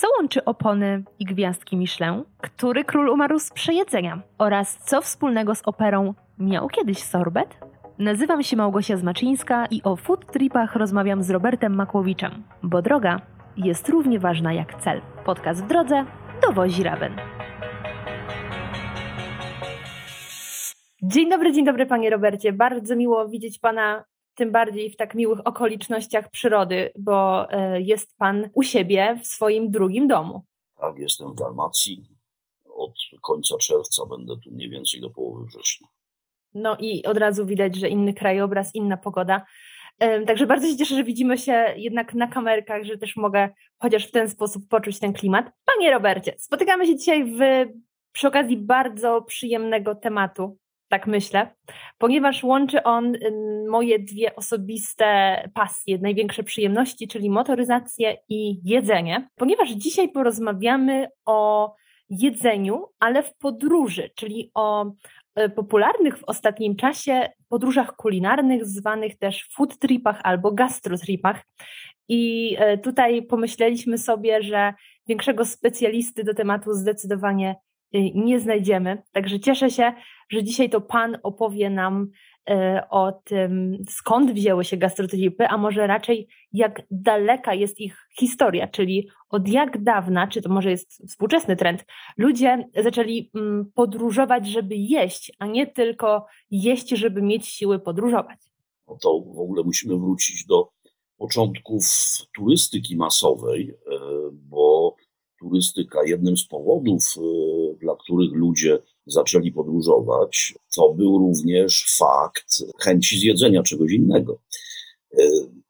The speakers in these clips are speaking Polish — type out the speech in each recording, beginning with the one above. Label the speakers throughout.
Speaker 1: Co łączy opony i gwiazdki Michelin? Który król umarł z przejedzenia? Oraz co wspólnego z operą miał kiedyś sorbet? Nazywam się Małgosia Zmaczyńska i o food tripach rozmawiam z Robertem Makłowiczem, bo droga jest równie ważna jak cel. Podcast w drodze dowozi Raben. Dzień dobry, dzień dobry panie Robercie. Bardzo miło widzieć pana tym bardziej w tak miłych okolicznościach przyrody, bo e, jest Pan u siebie w swoim drugim domu.
Speaker 2: Tak, jestem w Dalmacji. Od końca czerwca będę tu mniej więcej do połowy września.
Speaker 1: No i od razu widać, że inny krajobraz, inna pogoda. Także bardzo się cieszę, że widzimy się jednak na kamerkach, że też mogę chociaż w ten sposób poczuć ten klimat. Panie Robercie, spotykamy się dzisiaj w, przy okazji bardzo przyjemnego tematu, tak myślę, ponieważ łączy on moje dwie osobiste pasje, największe przyjemności, czyli motoryzację i jedzenie. Ponieważ dzisiaj porozmawiamy o jedzeniu, ale w podróży, czyli o e, popularnych w ostatnim czasie podróżach kulinarnych, zwanych też food tripach albo gastrotripach. I e, tutaj pomyśleliśmy sobie, że większego specjalisty do tematu zdecydowanie nie znajdziemy. Także cieszę się, że dzisiaj to Pan opowie nam y, o tym, skąd wzięły się gastrotripy, a może raczej jak daleka jest ich historia, czyli od jak dawna, czy to może jest współczesny trend, ludzie zaczęli mm, podróżować, żeby jeść, a nie tylko jeść, żeby mieć siły podróżować.
Speaker 2: No to w ogóle musimy wrócić do początków turystyki masowej, e, bo turystyka jednym z powodów, e, dla których ludzie zaczęli podróżować, to był również fakt chęci zjedzenia czegoś innego. E,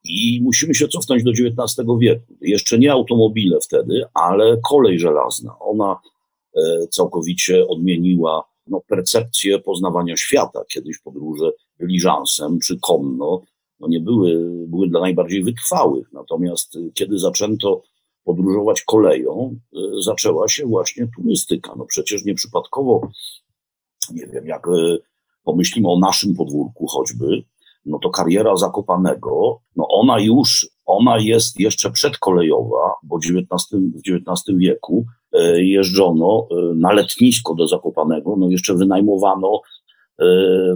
Speaker 2: I musimy się cofnąć do XIX wieku. Jeszcze nie automobile wtedy, ale kolej żelazna. Ona e, całkowicie odmieniła no, percepcję poznawania świata. Kiedyś podróże dyliżansem czy konno no, nie były, były dla najbardziej wytrwałych. Natomiast kiedy zaczęto podróżować koleją, y, zaczęła się właśnie turystyka. No przecież nieprzypadkowo, nie wiem, jak y, pomyślimy o naszym podwórku choćby, no to kariera Zakopanego, no ona już, ona jest jeszcze przedkolejowa, bo w XIX, w XIX wieku y, jeżdżono na letnisko do Zakopanego, no jeszcze wynajmowano,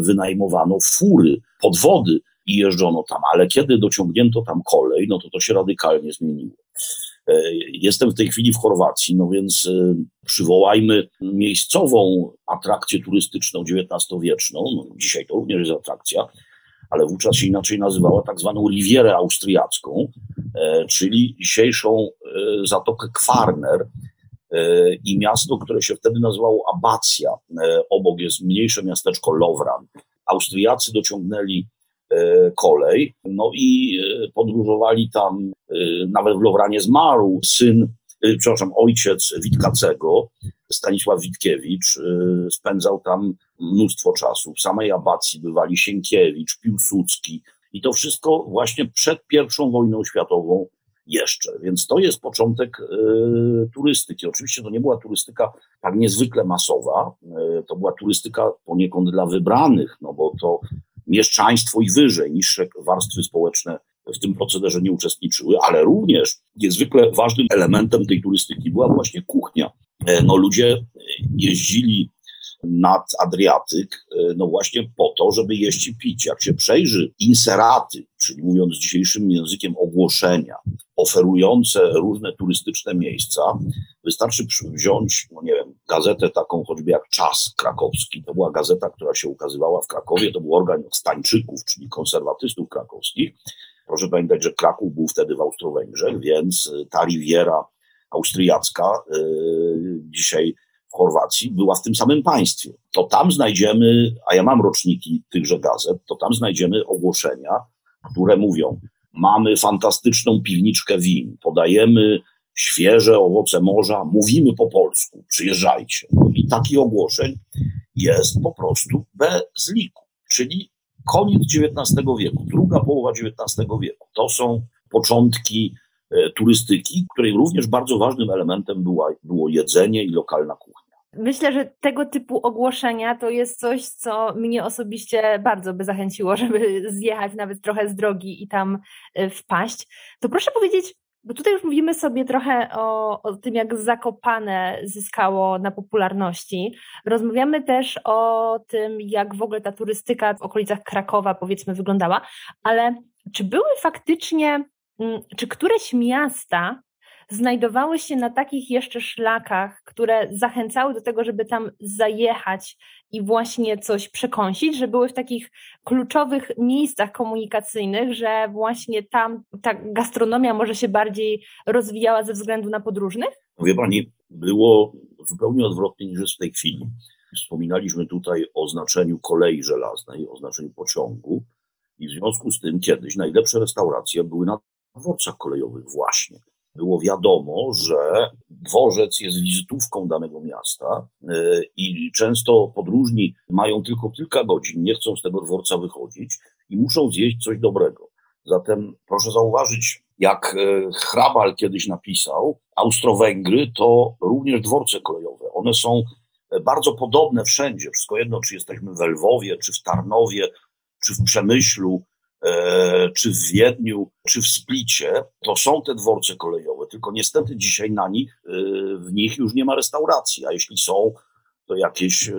Speaker 2: wynajmowano fury, podwody i jeżdżono tam, ale kiedy dociągnięto tam kolej, no to to się radykalnie zmieniło. E, jestem w tej chwili w Chorwacji, no więc e, przywołajmy miejscową atrakcję turystyczną XIX-wieczną. No, dzisiaj to również jest atrakcja, ale wówczas się inaczej nazywała tak zwaną Rivierę Austriacką, e, czyli dzisiejszą zatokę Kwarner i miasto, które się wtedy nazywało Abacja. Obok jest mniejsze miasteczko Lowran. Austriacy dociągnęli kolej. No i e, podróżowali tam, e, nawet w Lowranie zmarł syn, przepraszam, ojciec Witkacego, Stanisław Witkiewicz, spędzał tam mnóstwo czasu. W samej abacji bywali Sienkiewicz, Piłsudski i to wszystko właśnie przed pierwszą wojną światową jeszcze. Więc to jest początek turystyki. Oczywiście to nie była turystyka tak niezwykle masowa, to była turystyka poniekąd dla wybranych, no bo to mieszczaństwo i wyżej, niższe warstwy społeczne w tym procederze nie uczestniczyły, ale również niezwykle ważnym elementem tej turystyki była właśnie kuchnia. E, no, ludzie jeździli nad Adriatyk, e, no właśnie po to, żeby jeść i pić. Jak się przejrzy inseraty, czyli mówiąc dzisiejszym językiem ogłoszenia, oferujące różne turystyczne miejsca, wystarczy wziąć, no nie wiem, gazetę taką choćby jak Czas Krakowski. To była gazeta, która się ukazywała w Krakowie, to był organ Stańczyków, czyli konserwatystów krakowskich. Proszę pamiętać, że Kraków był wtedy w Austro-Węgrzech, więc ta Riviera austriacka yy, dzisiaj Chorwacji była w tym samym państwie. To tam znajdziemy, a ja mam roczniki tychże gazet, to tam znajdziemy ogłoszenia, które mówią, mamy fantastyczną piwniczkę win, podajemy świeże owoce morza, mówimy po polsku, przyjeżdżajcie. I takich ogłoszeń jest po prostu bez liku, czyli koniec XIX wieku, druga połowa XIX wieku. To są początki e, turystyki, której również bardzo ważnym elementem była, było jedzenie i lokalna kuchnia.
Speaker 1: Myślę, że tego typu ogłoszenia to jest coś, co mnie osobiście bardzo by zachęciło, żeby zjechać nawet trochę z drogi i tam e, wpaść. To proszę powiedzieć, Bo tutaj już mówimy sobie trochę o, o, tym, jak Zakopane zyskało na popularności. Rozmawiamy też o tym, jak w ogóle ta turystyka w okolicach Krakowa, powiedzmy, wyglądała, ale czy były faktycznie, mm, czy któreś miasta znajdowały się na takich jeszcze szlakach, które zachęcały do tego, żeby tam zajechać i właśnie coś przekąsić, że były w takich kluczowych miejscach komunikacyjnych, że właśnie tam ta gastronomia może się bardziej rozwijała ze względu na podróżnych?
Speaker 2: Wie Pani, było zupełnie odwrotnie niż jest w tej chwili. Wspominaliśmy tutaj o znaczeniu kolei żelaznej, o znaczeniu pociągu i w związku z tym kiedyś najlepsze restauracje były na dworcach kolejowych właśnie było wiadomo, że dworzec jest wizytówką danego miasta e, i często podróżni mają tylko kilka godzin, nie chcą z tego dworca wychodzić i muszą zjeść coś dobrego. Zatem proszę zauważyć, jak e, Hrabal kiedyś napisał, Austro-Węgry to również dworce kolejowe. One są e, bardzo podobne wszędzie. Wszystko jedno, czy jesteśmy w Lwowie, czy w Tarnowie, czy w Przemyślu, czy w Wiedniu, czy w Splicie, to są te dworce kolejowe, tylko niestety dzisiaj na nich, e, w nich już nie ma restauracji, a jeśli są, to jakieś e,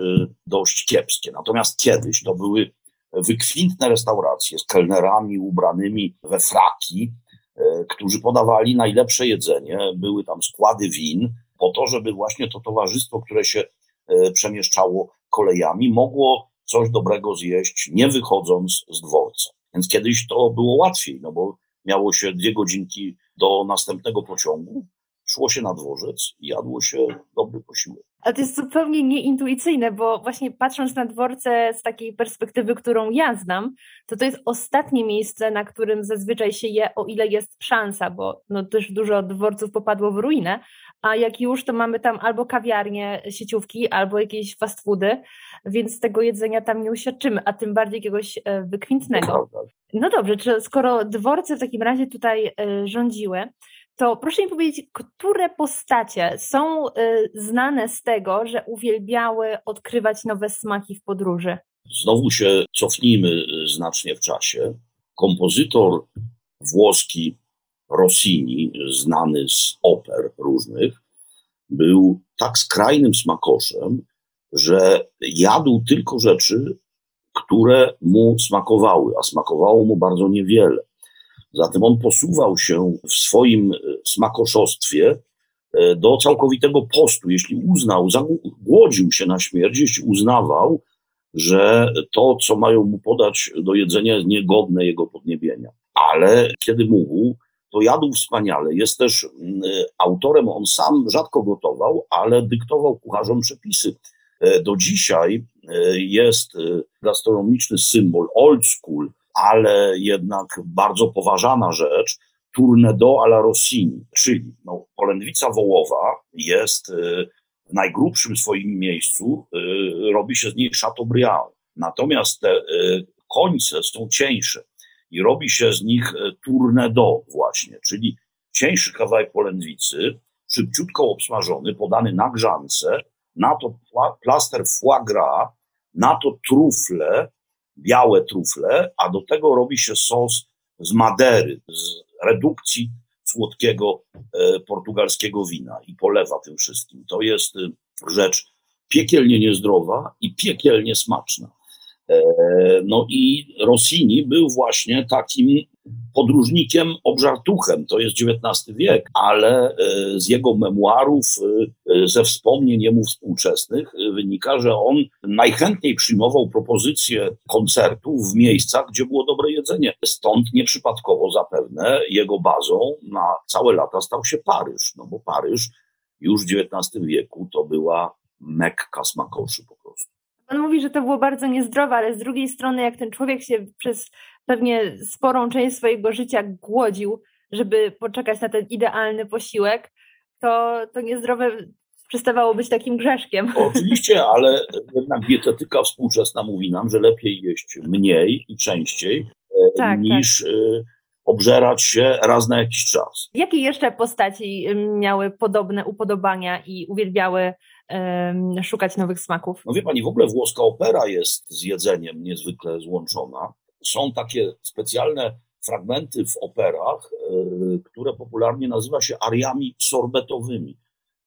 Speaker 2: dość kiepskie. Natomiast kiedyś to były wykwintne restauracje z kelnerami ubranymi we fraki, którzy podawali najlepsze jedzenie, były tam składy win, po to, żeby właśnie to towarzystwo, które się przemieszczało kolejami, mogło coś dobrego zjeść, nie wychodząc z dworca. Więc kiedyś to było łatwiej, no bo miało się dwie godzinki do następnego pociągu, szło się na dworzec i jadło się dobry posiłek.
Speaker 1: Ale to jest zupełnie nieintuicyjne, bo właśnie patrząc na dworce z takiej perspektywy, którą ja znam, to to jest ostatnie miejsce, na którym zazwyczaj się je, o ile jest szansa, bo no też dużo dworców popadło w ruinę, a jak już, to mamy tam albo kawiarnie, sieciówki, albo jakieś fast foody, więc tego jedzenia tam nie uświadczymy, a tym bardziej jakiegoś e, wykwintnego. No dobrze, czy skoro dworce w takim razie tutaj e, rządziły, to proszę mi powiedzieć, które postacie są znane z tego, że uwielbiały odkrywać nowe smaki w podróży?
Speaker 2: Znowu się cofnijmy znacznie w czasie. Kompozytor włoski Rossini, znany z oper różnych, był tak skrajnym smakoszem, że jadł tylko rzeczy, które mu smakowały, a smakowało mu bardzo niewiele. Zatem on posuwał się w swoim smakoszostwie e, do całkowitego postu. Jeśli uznał, zagłodził się na śmierć, jeśli uznawał, że to, co mają mu podać do jedzenia, jest niegodne jego podniebienia. Ale kiedy mógł, to jadł wspaniale. Jest też e, autorem, on sam rzadko gotował, ale dyktował kucharzom przepisy. Do dzisiaj jest gastronomiczny symbol old school, ale jednak bardzo poważana rzecz, Tournedo alla Rossini, czyli no, polędwica wołowa jest y, w najgrubszym swoim miejscu, y, robi się z niej Chateaubriand. Natomiast te y, końce są cieńsze i robi się z nich Tournedo właśnie, czyli cieńszy kawałek polędwicy, szybciutko obsmażony, podany na grzance, na to plaster foie gras, na to trufle, białe trufle, a do tego robi się sos z madery, z redukcji słodkiego e, portugalskiego wina i polewa tym wszystkim. To jest e, rzecz piekielnie niezdrowa i piekielnie smaczna. E, no i Rossini był właśnie takim podróżnikiem obżartuchem, to jest XIX wiek, ale e, z jego memuarów, e, ze wspomnień jemu współczesnych wynika, że on najchętniej przyjmował propozycje koncertów w miejscach, gdzie było dobre jedzenie. Stąd nieprzypadkowo zapewne jego bazą na całe lata stał się Paryż, no bo Paryż już w XIX wieku to była mekka smakoszy po prostu.
Speaker 1: On mówi, że to było bardzo niezdrowe, ale z drugiej strony, jak ten człowiek się przez pewnie sporą część swojego życia głodził, żeby poczekać na ten idealny posiłek, to, to niezdrowe przestawało być takim grzeszkiem.
Speaker 2: Oczywiście, ale jednak dietetyka współczesna mówi nam, że lepiej jeść mniej i częściej e, tak, niż tak. obżerać się raz na jakiś czas.
Speaker 1: Jakie jeszcze postaci miały podobne upodobania i uwielbiały szukać nowych smaków?
Speaker 2: No wie pani, w ogóle włoska opera jest z jedzeniem niezwykle złączona są takie specjalne fragmenty w operach, które popularnie nazywa się ariami sorbetowymi.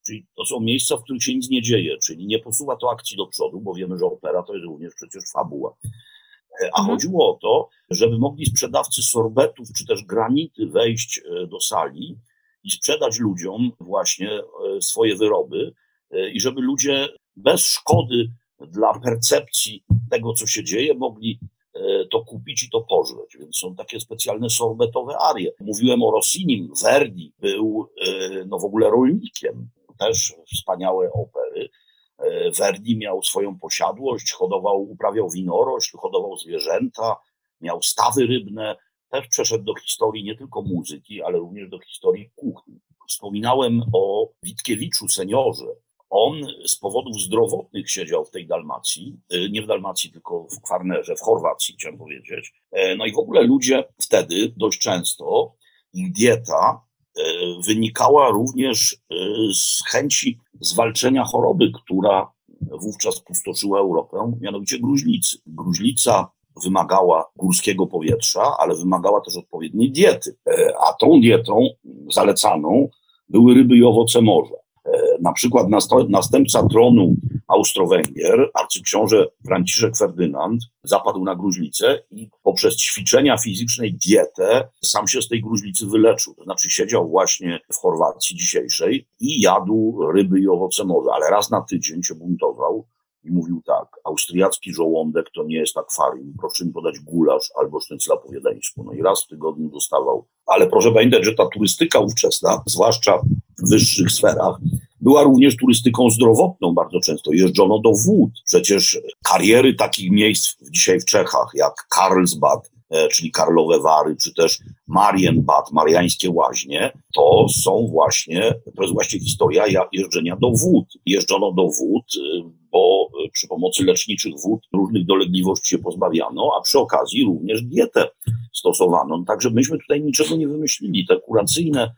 Speaker 2: Czyli to są miejsca, w których się nic nie dzieje, czyli nie posuwa to akcji do przodu, bo wiemy, że opera to jest również przecież fabuła. A mhm. chodziło o to, żeby mogli sprzedawcy sorbetów czy też granity wejść do sali i sprzedać ludziom właśnie swoje wyroby i żeby ludzie bez szkody dla percepcji tego, co się dzieje, mogli e, to kupić i to pożyć. Więc są takie specjalne sorbetowe arie. Mówiłem o Rossinim. Verdi był e, no w ogóle rolnikiem. Też wspaniałe opery. E, Verdi miał swoją posiadłość, hodował, uprawiał winorośl, hodował zwierzęta, miał stawy rybne. Też przeszedł do historii nie tylko muzyki, ale również do historii kuchni. Wspominałem o Witkiewiczu, seniorze, on z powodów zdrowotnych siedział w tej Dalmacji, y, nie w Dalmacji, tylko w Kwarnerze, w Chorwacji, chciałem powiedzieć. E, no i w ogóle ludzie wtedy dość często, ich dieta e, wynikała również e, z chęci zwalczenia choroby, która wówczas pustoczyła Europę, mianowicie gruźlicy. Gruźlica wymagała górskiego powietrza, ale wymagała też odpowiedniej diety. A tą dietą zalecaną były ryby i owoce morza. Na przykład następca tronu Austro-Węgier, arcyksiąże Franciszek Ferdynand, zapadł na gruźlicę i poprzez ćwiczenia fizyczne i dietę sam się z tej gruźlicy wyleczył. To znaczy siedział właśnie w Chorwacji dzisiejszej i jadł ryby i owoce morza, ale raz na tydzień się buntował i mówił tak, austriacki żołądek to nie jest akwarium, proszę mi podać gulasz albo sznycla po wiedeńsku. No i raz w tygodniu dostawał. Ale proszę pamiętać, że ta turystyka ówczesna, zwłaszcza w wyższych sferach, była również turystyką zdrowotną bardzo często. Jeżdżono do wód. Przecież kariery takich miejsc dzisiaj w Czechach, jak Karlsbad, e, czyli Karlowe Wary, czy też Marienbad, Mariańskie Łaźnie, to są właśnie, to jest właśnie historia jeżdżenia do wód. Jeżdżono do wód, y, bo y, przy pomocy leczniczych wód różnych dolegliwości się pozbawiano, a przy okazji również dietę stosowano. Także myśmy tutaj niczego nie wymyślili. Te kuracyjne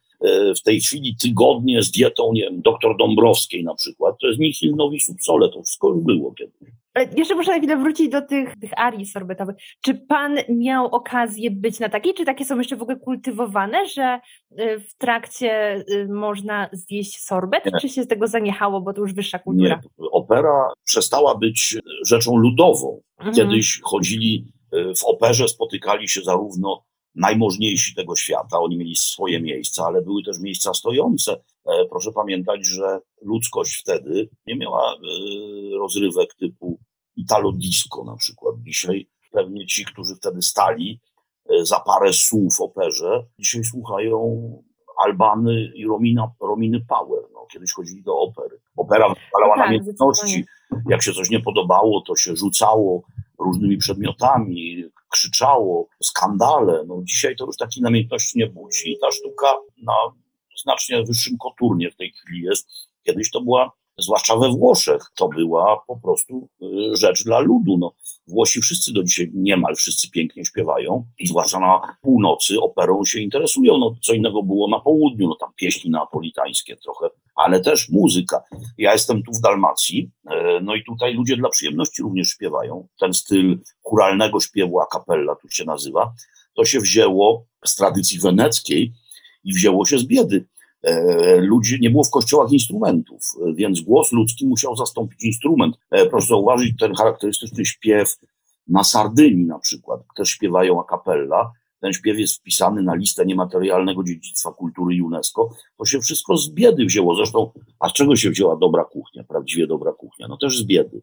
Speaker 2: w tej chwili tygodnie z dietą, nie wiem, doktor Dąbrowskiej na przykład, to jest nihil novi subsole, to wszystko już było kiedyś.
Speaker 1: Jeszcze muszę na chwilę wrócić do tych, tych arii sorbetowych. Czy pan miał okazję być na takiej, czy takie są jeszcze w ogóle kultywowane, że y, w trakcie można zjeść sorbet, nie. czy się z tego zaniechało, bo to już wyższa kultura?
Speaker 2: Nie. Opera przestała być rzeczą ludową. Mhm. Kiedyś chodzili w operze, spotykali się zarówno najmożniejsi tego świata, oni mieli swoje miejsca, ale były też miejsca stojące. E, proszę pamiętać, że ludzkość wtedy nie miała e, rozrywek typu Italo Disco na przykład. Dzisiaj pewnie ci, którzy wtedy stali e, za parę słów w operze, dzisiaj słuchają Albany i Romina, Rominy Power. No, kiedyś chodzili do opery. Opera wypalała tak, namiętności. Jak się coś nie podobało, to się rzucało różnymi przedmiotami, krzyczało, skandale. No, dzisiaj to już takiej namiętności nie budzi. Ta sztuka na znacznie wyższym koturnie w tej chwili jest. Kiedyś to była zwłaszcza we Włoszech, to była po prostu y, rzecz dla ludu. No, Włosi wszyscy do dzisiaj, niemal wszyscy pięknie śpiewają i zwłaszcza na północy operą się interesują. No, co innego było na południu, no tam pieśni napolitańskie trochę, ale też muzyka. Ja jestem tu w Dalmacji, e, no i tutaj ludzie dla przyjemności również śpiewają. Ten styl churalnego śpiewu a cappella tu się nazywa. To się wzięło z tradycji weneckiej i wzięło się z biedy. E, ludzi, nie było w kościołach instrumentów, więc głos ludzki musiał zastąpić instrument. E, proszę zauważyć ten charakterystyczny śpiew na Sardynii na przykład, też śpiewają a cappella. Ten śpiew jest wpisany na listę niematerialnego dziedzictwa kultury UNESCO. To się wszystko z biedy wzięło. Zresztą, a z czego się wzięła dobra kuchnia, prawdziwie dobra kuchnia? No też z biedy.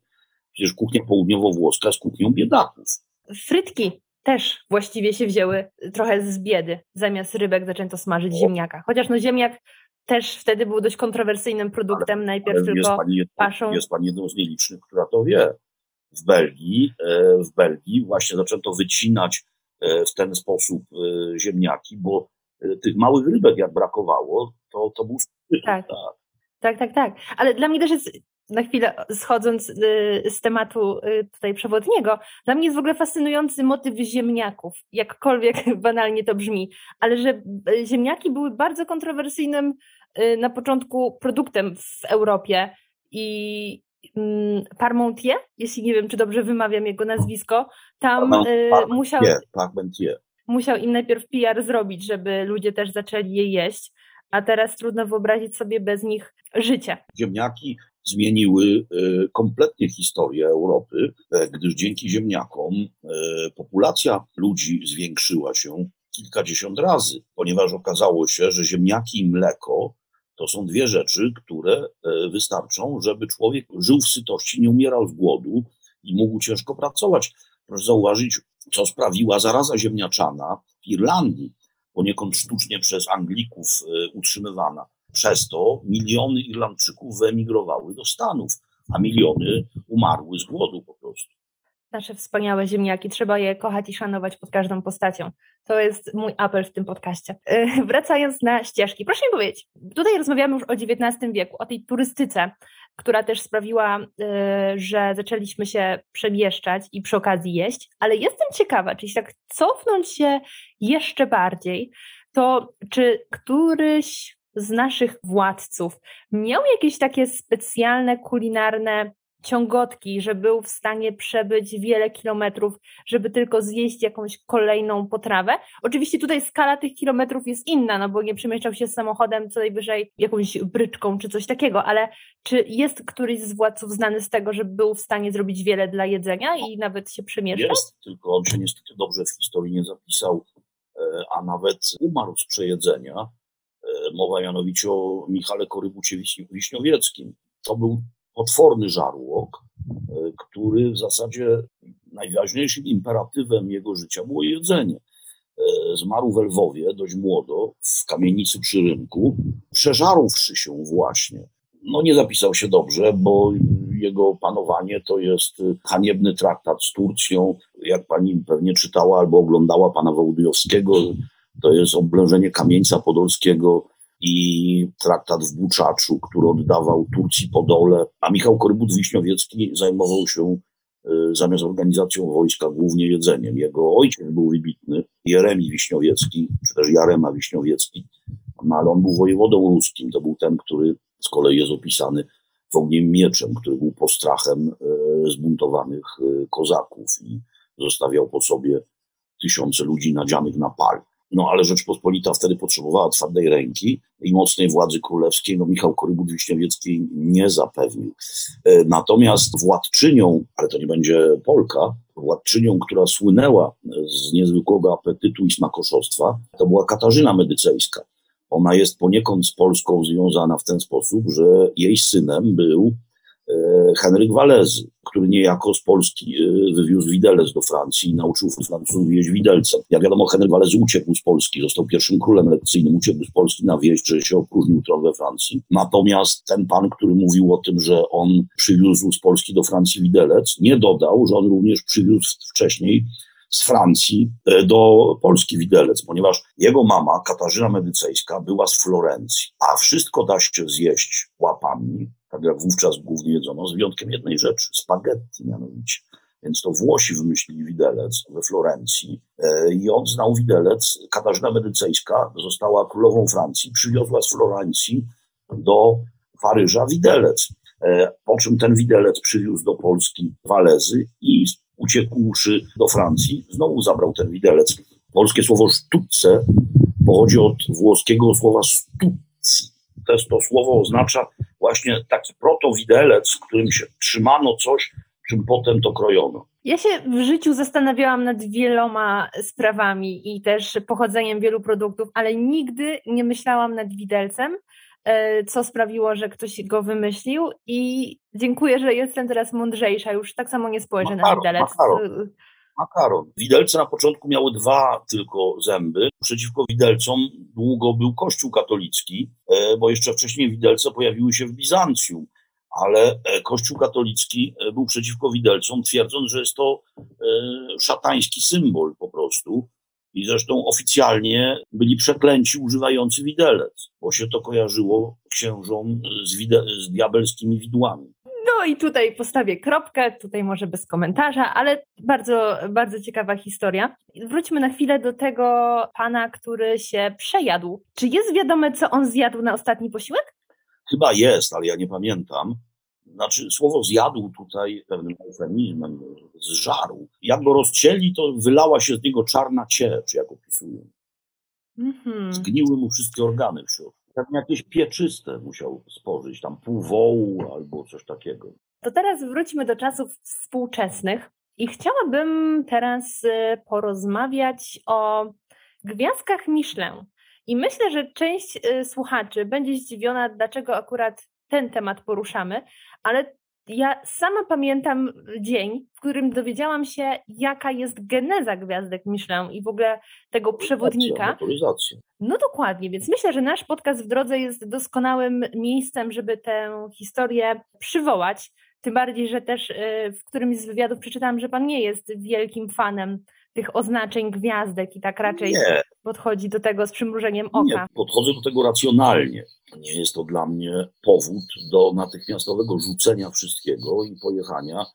Speaker 2: Przecież kuchnia południowo-włoska jest kuchnią biedaków.
Speaker 1: Frytki też właściwie się wzięły trochę z biedy. Zamiast rybek zaczęto smażyć ziemniaka. Chociaż no ziemniak też wtedy był dość kontrowersyjnym produktem. Ale, Najpierw ale tylko jest pani, jedną, paszą.
Speaker 2: jest pani jedną z nielicznych, która to wie. W Belgii, e, w Belgii właśnie zaczęto wycinać e, w ten sposób e, ziemniaki, bo tych małych rybek jak brakowało, to, to był
Speaker 1: tak. tak. Tak, tak, tak. Ale dla mnie też jest na chwilę schodząc y, z tematu y, tutaj przewodniego, dla mnie jest w ogóle fascynujący motyw ziemniaków, jakkolwiek banalnie to brzmi, ale że y, ziemniaki były bardzo kontrowersyjnym na początku produktem w Europie i mm, Parmentier, jeśli nie wiem, czy dobrze wymawiam jego nazwisko, tam musiał...
Speaker 2: Parmentier.
Speaker 1: musiał im najpierw PR zrobić, żeby ludzie też zaczęli je jeść, a teraz trudno wyobrazić sobie bez nich życie.
Speaker 2: Ziemniaki zmieniły e, kompletnie historię Europy, e, gdyż dzięki ziemniakom e, populacja ludzi zwiększyła się kilkadziesiąt razy, ponieważ okazało się, że ziemniaki i mleko to są dwie rzeczy, które wystarczą, żeby człowiek żył w sytości, nie umierał z głodu i mógł ciężko pracować. Proszę zauważyć, co sprawiła zaraza ziemniaczana w Irlandii, poniekąd sztucznie przez Anglików utrzymywana. Przez to miliony Irlandczyków wyemigrowały do Stanów, a miliony umarły z głodu po prostu.
Speaker 1: Nasze wspaniałe ziemniaki, trzeba je kochać i szanować pod każdą postacią. To jest mój apel w tym podcaście. Yy, wracając na ścieżki, proszę mi powiedzieć, tutaj rozmawiamy już o XIX wieku, o tej turystyce, która też sprawiła, yy, że zaczęliśmy się przemieszczać i przy okazji jeść, ale jestem ciekawa, czy tak cofnąć się jeszcze bardziej, to czy któryś z naszych władców miał jakieś takie specjalne kulinarne ciągotki, że był w stanie przebyć wiele kilometrów, żeby tylko zjeść jakąś kolejną potrawę. Oczywiście tutaj skala tych kilometrów jest inna, no bo nie przemieszczał się samochodem co najwyżej jakąś bryczką czy coś takiego, ale czy jest któryś z władców znany z tego, że był w stanie zrobić wiele dla jedzenia i nawet się przemieszczał?
Speaker 2: Jest, tylko on się niestety dobrze w historii nie zapisał, e, a nawet umarł z przejedzenia Mowa mianowicie o Michale Korybucie Wiśniowieckim. To był potworny żarłok, e, który w zasadzie najważniejszym imperatywem jego życia było jedzenie. E, zmarł w Lwowie dość młodo, w kamienicy przy rynku, przeżarłszy się właśnie. No nie zapisał się dobrze, bo jego panowanie to jest haniebny traktat z Turcją. Jak pani pewnie czytała albo oglądała pana Wołodyjowskiego, to jest oblężenie Kamieńca Podolskiego i traktat w Buczaczu, który oddawał Turcji Podole, a Michał Korbut-Wiśniowiecki zajmował się y, zamiast organizacją wojska głównie jedzeniem. Jego ojciec był wybitny, Jeremi Wiśniowiecki, czy też Jarema Wiśniowiecki, no, ale on był wojewodą ruskim. To był ten, który z kolei jest opisany w ogniem mieczem, który był postrachem y, zbuntowanych y, kozaków i zostawiał po sobie tysiące ludzi nadzianych na pal. No ale Rzeczpospolita wtedy potrzebowała twardej ręki i mocnej władzy królewskiej. No Michał Korybut-Wiśniowiecki nie zapewnił. E, natomiast władczynią, ale to nie będzie Polka, władczynią, która słynęła z niezwykłego apetytu i smakoszostwa, to była Katarzyna Medycejska. Ona jest poniekąd z Polską związana w ten sposób, że jej synem był Henryk Walezy, który niejako z Polski e, wywiózł widelec do Francji i nauczył Francuzów jeść widelcem. Jak wiadomo, Henryk Walezy uciekł z Polski, został pierwszym królem lekcyjnym, uciekł z Polski na wieść, że się opróżnił tron we Francji. Natomiast ten pan, który mówił o tym, że on przywiózł z Polski do Francji widelec, nie dodał, że on również przywiózł wcześniej z Francji e, do Polski widelec, ponieważ jego mama, Katarzyna Medycejska, była z Florencji, a wszystko da się zjeść łapami, tak jak wówczas głównie jedzono, z wyjątkiem jednej rzeczy, spaghetti mianowicie. Więc to Włosi wymyślili widelec we Florencji e, i on znał widelec. Katarzyna Medycejska została królową Francji, przywiozła z Florencji do Paryża widelec. E, po czym ten widelec przywiózł do Polski Walezy i uciekłszy do Francji, znowu zabrał ten widelec. Polskie słowo sztuce pochodzi od włoskiego słowa stucji. Też to słowo oznacza właśnie taki protowidelec, którym się trzymano coś, czym potem to krojono.
Speaker 1: Ja się w życiu zastanawiałam nad wieloma sprawami i też pochodzeniem wielu produktów, ale nigdy nie myślałam nad widelcem, co sprawiło, że ktoś go wymyślił i dziękuję, że jestem teraz mądrzejsza, już tak samo nie spojrzę makaron, na widelec.
Speaker 2: Makaron. makaron. Widelce na początku miały dwa tylko zęby. Przeciwko widelcom długo był Kościół katolicki, e, bo jeszcze wcześniej widelce pojawiły się w Bizancjum ale e, Kościół katolicki e, był przeciwko widelcom, twierdząc, że jest to e, szatański symbol po prostu. I zresztą oficjalnie byli przeklęci używający widelec, bo się to kojarzyło księżom z, wide- z diabelskimi widłami.
Speaker 1: No i tutaj postawię kropkę, tutaj może bez komentarza, ale bardzo, bardzo ciekawa historia. Wróćmy na chwilę do tego pana, który się przejadł. Czy jest wiadome, co on zjadł na ostatni posiłek?
Speaker 2: Chyba jest, ale ja nie pamiętam. Znaczy słowo zjadł tutaj pewnym eufemizmem, zżarł. Jak go rozcięli, to wylała się z niego czarna ciecz, jak opisują. Mm-hmm. Zgniły mu wszystkie organy w środku. Pewnie jakieś pieczyste musiał spożyć, tam pół wołu albo coś takiego.
Speaker 1: To teraz wróćmy do czasów współczesnych i chciałabym teraz y, porozmawiać o gwiazdkach Michelin. I myślę, że część y, słuchaczy będzie zdziwiona, dlaczego akurat ten temat poruszamy, ale ja sama pamiętam dzień, w którym dowiedziałam się, jaka jest geneza gwiazdek Michelin i w ogóle tego przewodnika. No dokładnie, więc myślę, że nasz podcast w drodze jest doskonałym miejscem, żeby tę historię przywołać. Tym bardziej, że też y, w którymś z wywiadów przeczytałam, że pan nie jest wielkim fanem tych oznaczeń gwiazdek i tak raczej nie. podchodzi do tego z przymrużeniem oka.
Speaker 2: Nie, podchodzę do tego racjonalnie. Nie jest to dla mnie powód do natychmiastowego rzucenia wszystkiego i pojechania.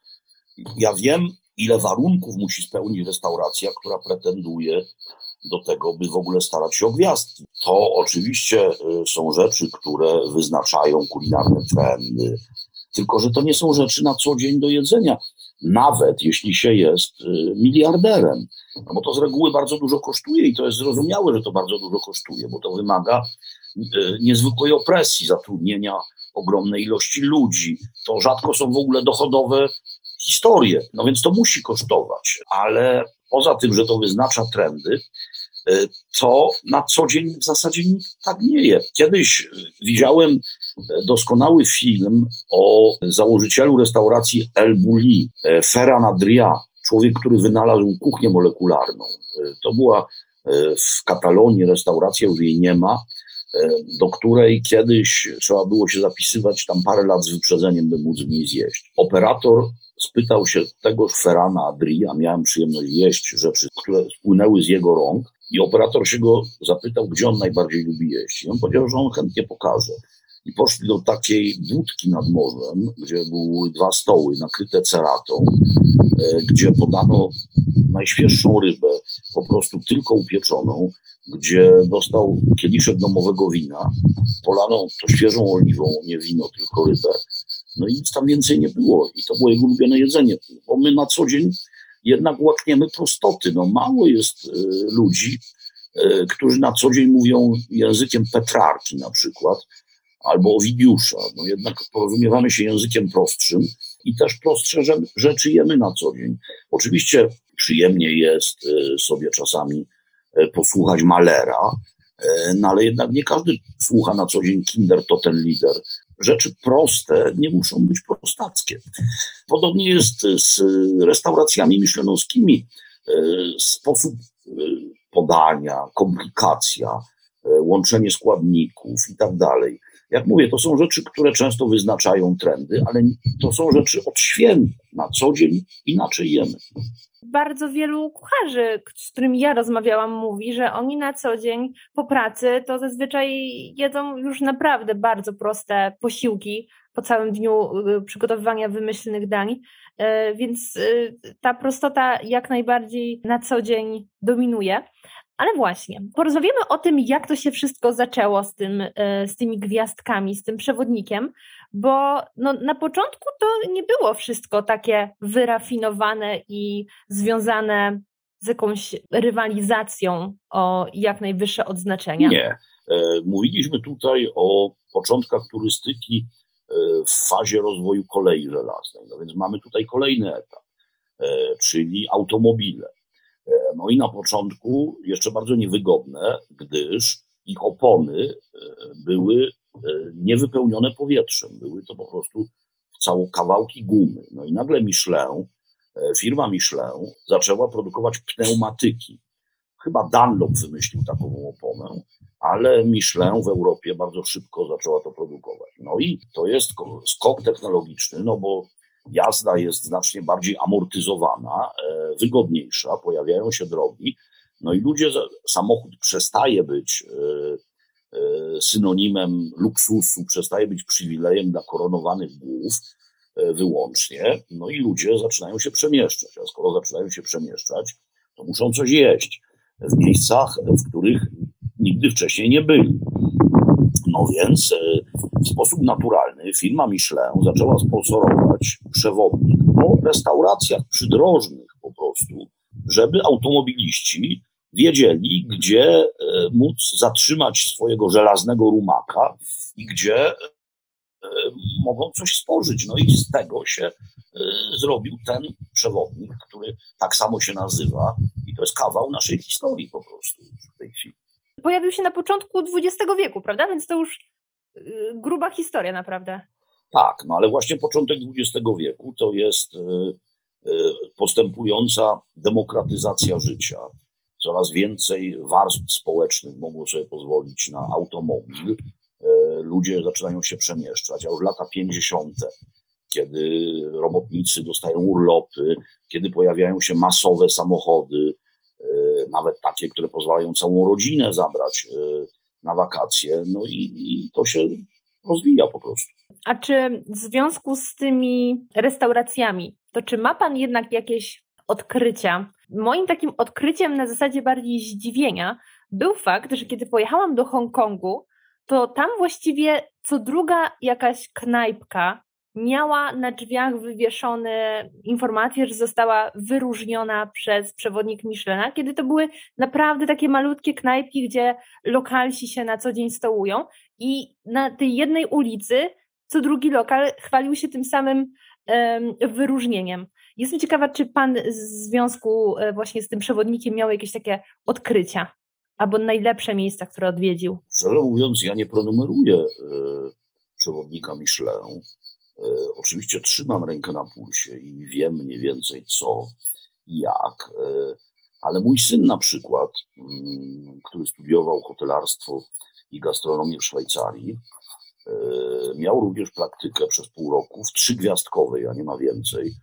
Speaker 2: Ja wiem, ile warunków musi spełnić restauracja, która pretenduje do tego, by w ogóle starać się o gwiazdki. To oczywiście y, są rzeczy, które wyznaczają kulinarne trendy, tylko że to nie są rzeczy na co dzień do jedzenia, nawet jeśli się jest y, miliarderem. No bo to z reguły bardzo dużo kosztuje i to jest zrozumiałe, że to bardzo dużo kosztuje, bo to wymaga y, niezwykłej opresji, zatrudnienia ogromnej ilości ludzi. To rzadko są w ogóle dochodowe historie, no więc to musi kosztować, ale poza tym, że to wyznacza trendy, to na co dzień w zasadzie tak nie jest. Kiedyś widziałem doskonały film o założycielu restauracji El Bulli, Ferran Adria, człowiek, który wynalazł kuchnię molekularną. To była w Katalonii restauracja, już jej nie ma, do której kiedyś trzeba było się zapisywać tam parę lat z wyprzedzeniem, by móc w niej zjeść. Operator spytał się tegoż Ferrana Adria, miałem przyjemność jeść rzeczy, które spłynęły z jego rąk i operator się go zapytał, gdzie on najbardziej lubi jeść. I on powiedział, że on chętnie pokaże i poszli do takiej budki nad morzem, gdzie były dwa stoły nakryte ceratą, e, gdzie podano najświeższą rybę, po prostu tylko upieczoną, gdzie dostał kieliszek domowego wina, polano to świeżą oliwą, nie wino, tylko rybę. No i nic tam więcej nie było. I to było jego ulubione jedzenie, bo my na co dzień jednak łakniemy prostoty. No mało jest y, ludzi, y, którzy na co dzień mówią językiem Petrarki na przykład, albo Owidiusza. No jednak porozumiewamy się językiem prostszym i też prostsze rzeczy jemy na co dzień. Oczywiście przyjemnie jest e, sobie czasami e, posłuchać Malera, e, no ale jednak nie każdy słucha na co dzień Kinder to ten lider. Rzeczy proste nie muszą być prostackie. Podobnie jest z restauracjami miszlenowskimi. Sposób podania, komplikacja, łączenie składników i tak dalej. Jak mówię, to są rzeczy, które często wyznaczają trendy, ale to są rzeczy odświętne. Na co dzień inaczej jemy.
Speaker 1: Bardzo wielu kucharzy, z którymi ja rozmawiałam, mówi, że oni na co dzień po pracy to zazwyczaj jedzą już naprawdę bardzo proste posiłki po całym dniu y, przygotowywania wymyślnych dań. Y, więc y, ta prostota jak najbardziej na co dzień dominuje. Ale właśnie, porozmawiamy o tym, jak to się wszystko zaczęło z, tym, e, z tymi gwiazdkami, z tym przewodnikiem, bo no, na początku to nie było wszystko takie wyrafinowane i związane z jakąś rywalizacją o jak najwyższe odznaczenia.
Speaker 2: Nie. E, mówiliśmy tutaj o początkach turystyki e, w fazie rozwoju kolei żelaznej. No więc mamy tutaj kolejny etap, czyli automobile. E, no i na początku jeszcze bardzo niewygodne, gdyż ich opony e, były e, niewypełnione powietrzem. Były to po prostu całe kawałki gumy. No i nagle Michelin, firma Michelin zaczęła produkować pneumatyki. Chyba Dunlop wymyślił taką oponę, ale Michelin w Europie bardzo szybko zaczęła to produkować. No i to jest skok technologiczny, no bo jazda jest znacznie bardziej amortyzowana, e, wygodniejsza, pojawiają się drogi, no i ludzie, samochód przestaje być e, e, synonimem luksusu, przestaje być przywilejem dla koronowanych głów wyłącznie, no i ludzie zaczynają się przemieszczać, a skoro zaczynają się przemieszczać, to muszą coś jeść w miejscach, w których nigdy wcześniej nie byli. No więc e, w sposób naturalny firma Michelin zaczęła sponsorować przewodnik po restauracjach przydrożnych po prostu, żeby automobiliści wiedzieli, gdzie e, móc zatrzymać swojego żelaznego rumaka i gdzie e, mogą coś spożyć. No i z tego się zrobił ten przewodnik, który tak samo się nazywa i to jest kawał naszej historii po prostu w tej chwili
Speaker 1: pojawił się na początku XX wieku, prawda? Więc to już y, gruba historia naprawdę.
Speaker 2: Tak, no ale właśnie początek XX wieku to jest y, y, postępująca demokratyzacja życia. Coraz więcej warstw społecznych mogło sobie pozwolić na automobil. Ludzie zaczynają się przemieszczać, a już lata 50., kiedy robotnicy dostają urlopy, kiedy pojawiają się masowe samochody, nawet takie, które pozwalają całą rodzinę zabrać e, na wakacje. No i, i to się rozwija po prostu.
Speaker 1: A czy w związku z tymi restauracjami, to czy ma Pan jednak jakieś odkrycia? Moim takim odkryciem na zasadzie bardziej zdziwienia był fakt, że kiedy pojechałam do Hongkongu, to tam właściwie co druga jakaś knajpka miała na drzwiach wywieszone informacje, że została wyróżniona przez przewodnik Michelina, kiedy to były naprawdę takie malutkie knajpki, gdzie lokalsi się na co dzień stołują i na tej jednej ulicy co drugi lokal chwalił się tym samym um, wyróżnieniem. Jestem ciekawa, czy pan w związku e, właśnie z tym przewodnikiem miał jakieś takie odkrycia albo najlepsze miejsca, które odwiedził?
Speaker 2: Szczerze mówiąc, ja nie pronumeruję y, przewodnika Michelin oczywiście trzymam rękę na pulsie i wiem mniej więcej co i jak, e, ale mój syn na przykład, mm, który studiował hotelarstwo i gastronomię w Szwajcarii, e, miał również praktykę przez pół roku w trzygwiazdkowej, a nie ma więcej,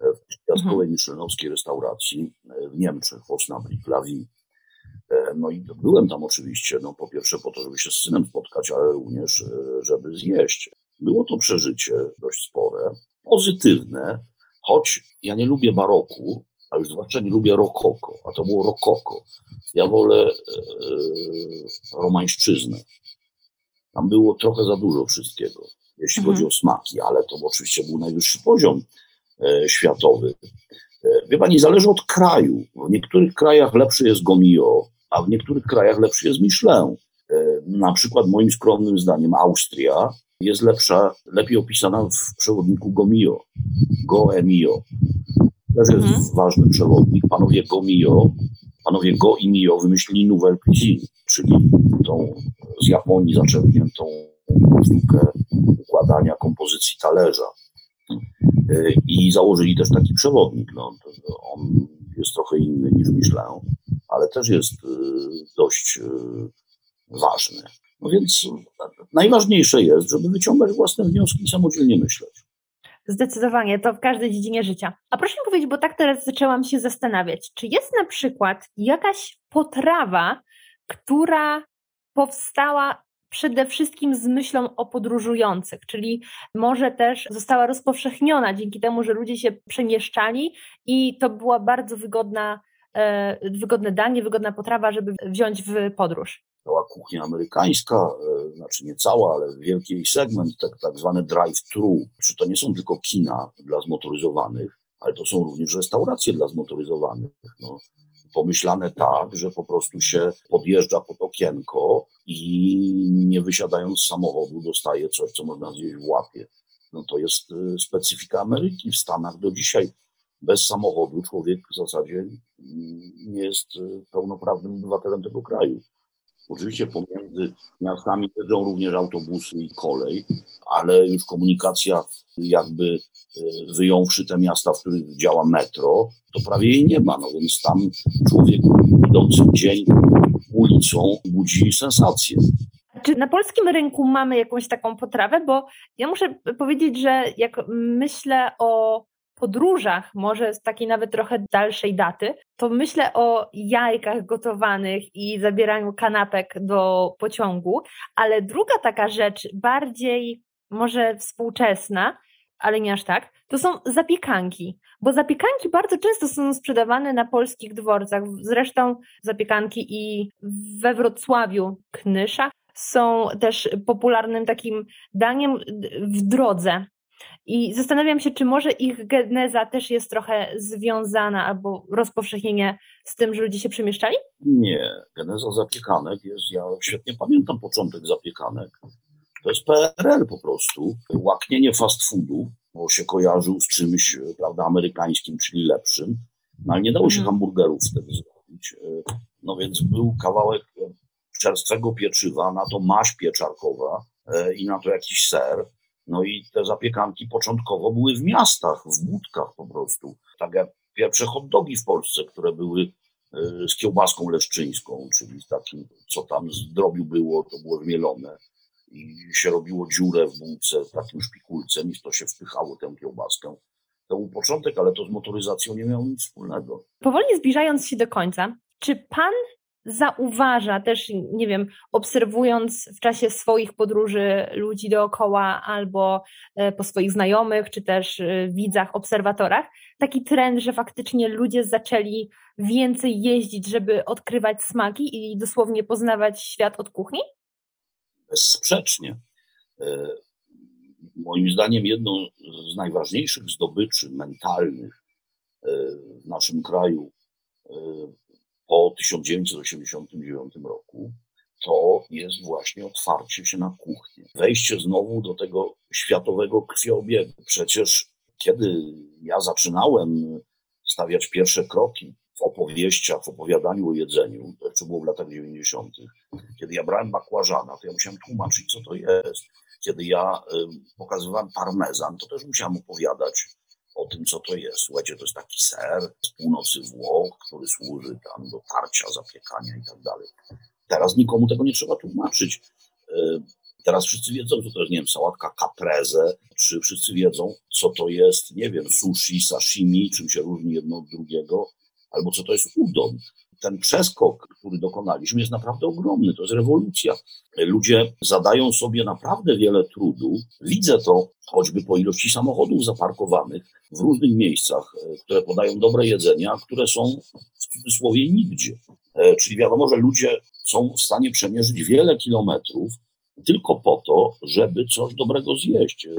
Speaker 2: w trzygwiazdkowej mhm. michelinowskiej restauracji w Niemczech, w Osnabrück, La Vie. No i byłem tam oczywiście, no po pierwsze po to, żeby się z synem spotkać, ale również, żeby zjeść. Było to przeżycie dość spore, pozytywne, choć ja nie lubię baroku, a już zwłaszcza nie lubię rokoko, a to było rokoko. Ja wolę e, e, romańszczyznę. Tam było trochę za dużo wszystkiego, jeśli mhm. chodzi o smaki, ale to oczywiście był najwyższy poziom e, światowy. E, wie pani, zależy od kraju. W niektórych krajach lepszy jest Gomio, a w niektórych krajach lepszy jest Michelin. E, na przykład moim skromnym zdaniem Austria jest lepsza, lepiej opisana w przewodniku Gomio. Go Emio. To jest mhm. ważny przewodnik. Panowie Gomio, panowie Go i Mio wymyślili Nouvelle Cuisine, czyli tą z Japonii zaczerpniętą sztukę układania kompozycji talerza. I założyli też taki przewodnik. No, on jest trochę inny niż Michelin, ale też jest y, dość y, ważny. No więc najważniejsze jest, żeby wyciągać własne wnioski i samodzielnie myśleć.
Speaker 1: Zdecydowanie, to w każdej dziedzinie życia. A proszę mi powiedzieć, bo tak teraz zaczęłam się zastanawiać, czy jest na przykład jakaś potrawa, która powstała przede wszystkim z myślą o podróżujących, czyli może też została rozpowszechniona dzięki temu, że ludzie się przemieszczali i to była bardzo wygodna, e, wygodne danie, wygodna potrawa, żeby wziąć w podróż
Speaker 2: cała kuchnia amerykańska, e, znaczy nie cała, ale wielki jej segment, tak, tak zwany drive-thru, czy to nie są tylko kina dla zmotoryzowanych, ale to są również restauracje dla zmotoryzowanych. No, pomyślane tak, że po prostu się podjeżdża pod okienko i nie wysiadając z samochodu dostaje coś, co można zjeść w łapie. No to jest e, specyfika Ameryki. W Stanach do dzisiaj bez samochodu człowiek w zasadzie mm, nie jest e, pełnoprawnym obywatelem tego kraju. Oczywiście pomiędzy miastami jeżdżą również autobusy i kolej, ale już komunikacja jakby e, wyjąwszy te miasta, w których działa metro, to prawie jej nie ma. No więc tam człowiek idący dzień ulicą budzi sensację.
Speaker 1: Czy na polskim rynku mamy jakąś taką potrawę? Bo ja muszę powiedzieć, że jak myślę o podróżach, może z takiej nawet trochę dalszej daty, to myślę o jajkach gotowanych i zabieraniu kanapek do pociągu, ale druga taka rzecz, bardziej może współczesna, ale nie aż tak, to są zapiekanki, bo zapiekanki bardzo często są sprzedawane na polskich dworcach. Zresztą zapiekanki i we Wrocławiu, Knyszach są też popularnym takim daniem w drodze. I zastanawiam się, czy może ich geneza też jest trochę związana albo rozpowszechnienie z tym, że ludzie się przemieszczali?
Speaker 2: Nie, geneza zapiekanek jest, ja świetnie pamiętam początek zapiekanek. To jest PRL po prostu. Łaknienie fast foodu, bo się kojarzył z czymś, prawda, amerykańskim, czyli lepszym. No ale nie dało się mhm. hamburgerów wtedy zrobić. No więc był kawałek czerstwego pieczywa, na to maść pieczarkowa e, i na to jakiś ser. No i te zapiekanki początkowo były w miastach, w budkach po prostu. Tak jak pierwsze hot dogi w Polsce, które były e, z kiełbaską leszczyńską, czyli z takim, co tam z drobiu było, to było zmielone i się robiło dziurę w bułce takim szpikulcem i to się wpychało tę kiełbaskę. To był początek, ale to z motoryzacją nie miało nic wspólnego.
Speaker 1: Powoli zbliżając się do końca, czy pan zauważa też, nie wiem, obserwując w czasie swoich podróży ludzi dookoła albo e, po swoich znajomych, czy też e, widzach, obserwatorach, taki trend, że faktycznie ludzie zaczęli więcej jeździć, żeby odkrywać smaki i dosłownie poznawać świat od kuchni?
Speaker 2: Bezsprzecznie. E, moim zdaniem jedną z najważniejszych zdobyczy mentalnych w naszym kraju po 1989 roku, to jest właśnie otwarcie się na kuchnię. Wejście znowu do tego światowego krwiobiegu. Przecież kiedy ja zaczynałem stawiać pierwsze kroki w opowieściach, w opowiadaniu o jedzeniu, to jeszcze było w latach 90., kiedy ja brałem bakłażana, to ja musiałem tłumaczyć, co to jest. Kiedy ja y, pokazywałem parmezan, to też musiałem opowiadać o tym, co to jest. Słuchajcie, to jest taki ser z północy Włoch, który służy tam do tarcia, zapiekania i tak dalej. Teraz nikomu tego nie trzeba tłumaczyć. E, teraz wszyscy wiedzą, co to jest, nie wiem, sałatka caprese, czy wszyscy wiedzą, co to jest, nie wiem, sushi, sashimi, czym się różni jedno od drugiego, albo co to jest udon ten przeskok, który dokonaliśmy, jest naprawdę ogromny. To jest rewolucja. Ludzie zadają sobie naprawdę wiele trudu. Widzę to choćby po ilości samochodów zaparkowanych w różnych miejscach, e, które podają dobre jedzenie, a które są w cudzysłowie nigdzie. E, czyli wiadomo, że ludzie są w stanie przemierzyć wiele kilometrów tylko po to, żeby coś dobrego zjeść. E,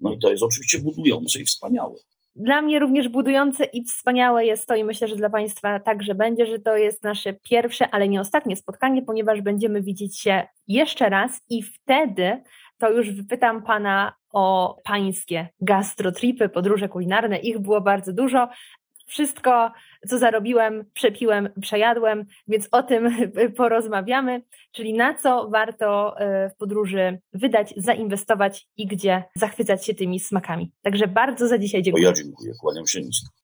Speaker 2: no i to jest oczywiście budujące i wspaniałe.
Speaker 1: Dla mnie również budujące i wspaniałe jest to i myślę, że dla Państwa także będzie, że to jest nasze pierwsze, ale nie ostatnie spotkanie, ponieważ będziemy widzieć się jeszcze raz i wtedy to już wypytam Pana o Pańskie gastrotripy, podróże kulinarne. Ich było bardzo dużo, wszystko, co zarobiłem, przepiłem, przejadłem, więc o tym porozmawiamy, czyli na co warto e, w podróży wydać, zainwestować i gdzie zachwycać się tymi smakami. Także bardzo za dzisiaj dziękuję.
Speaker 2: ja dziękuję, kłaniam się nisko.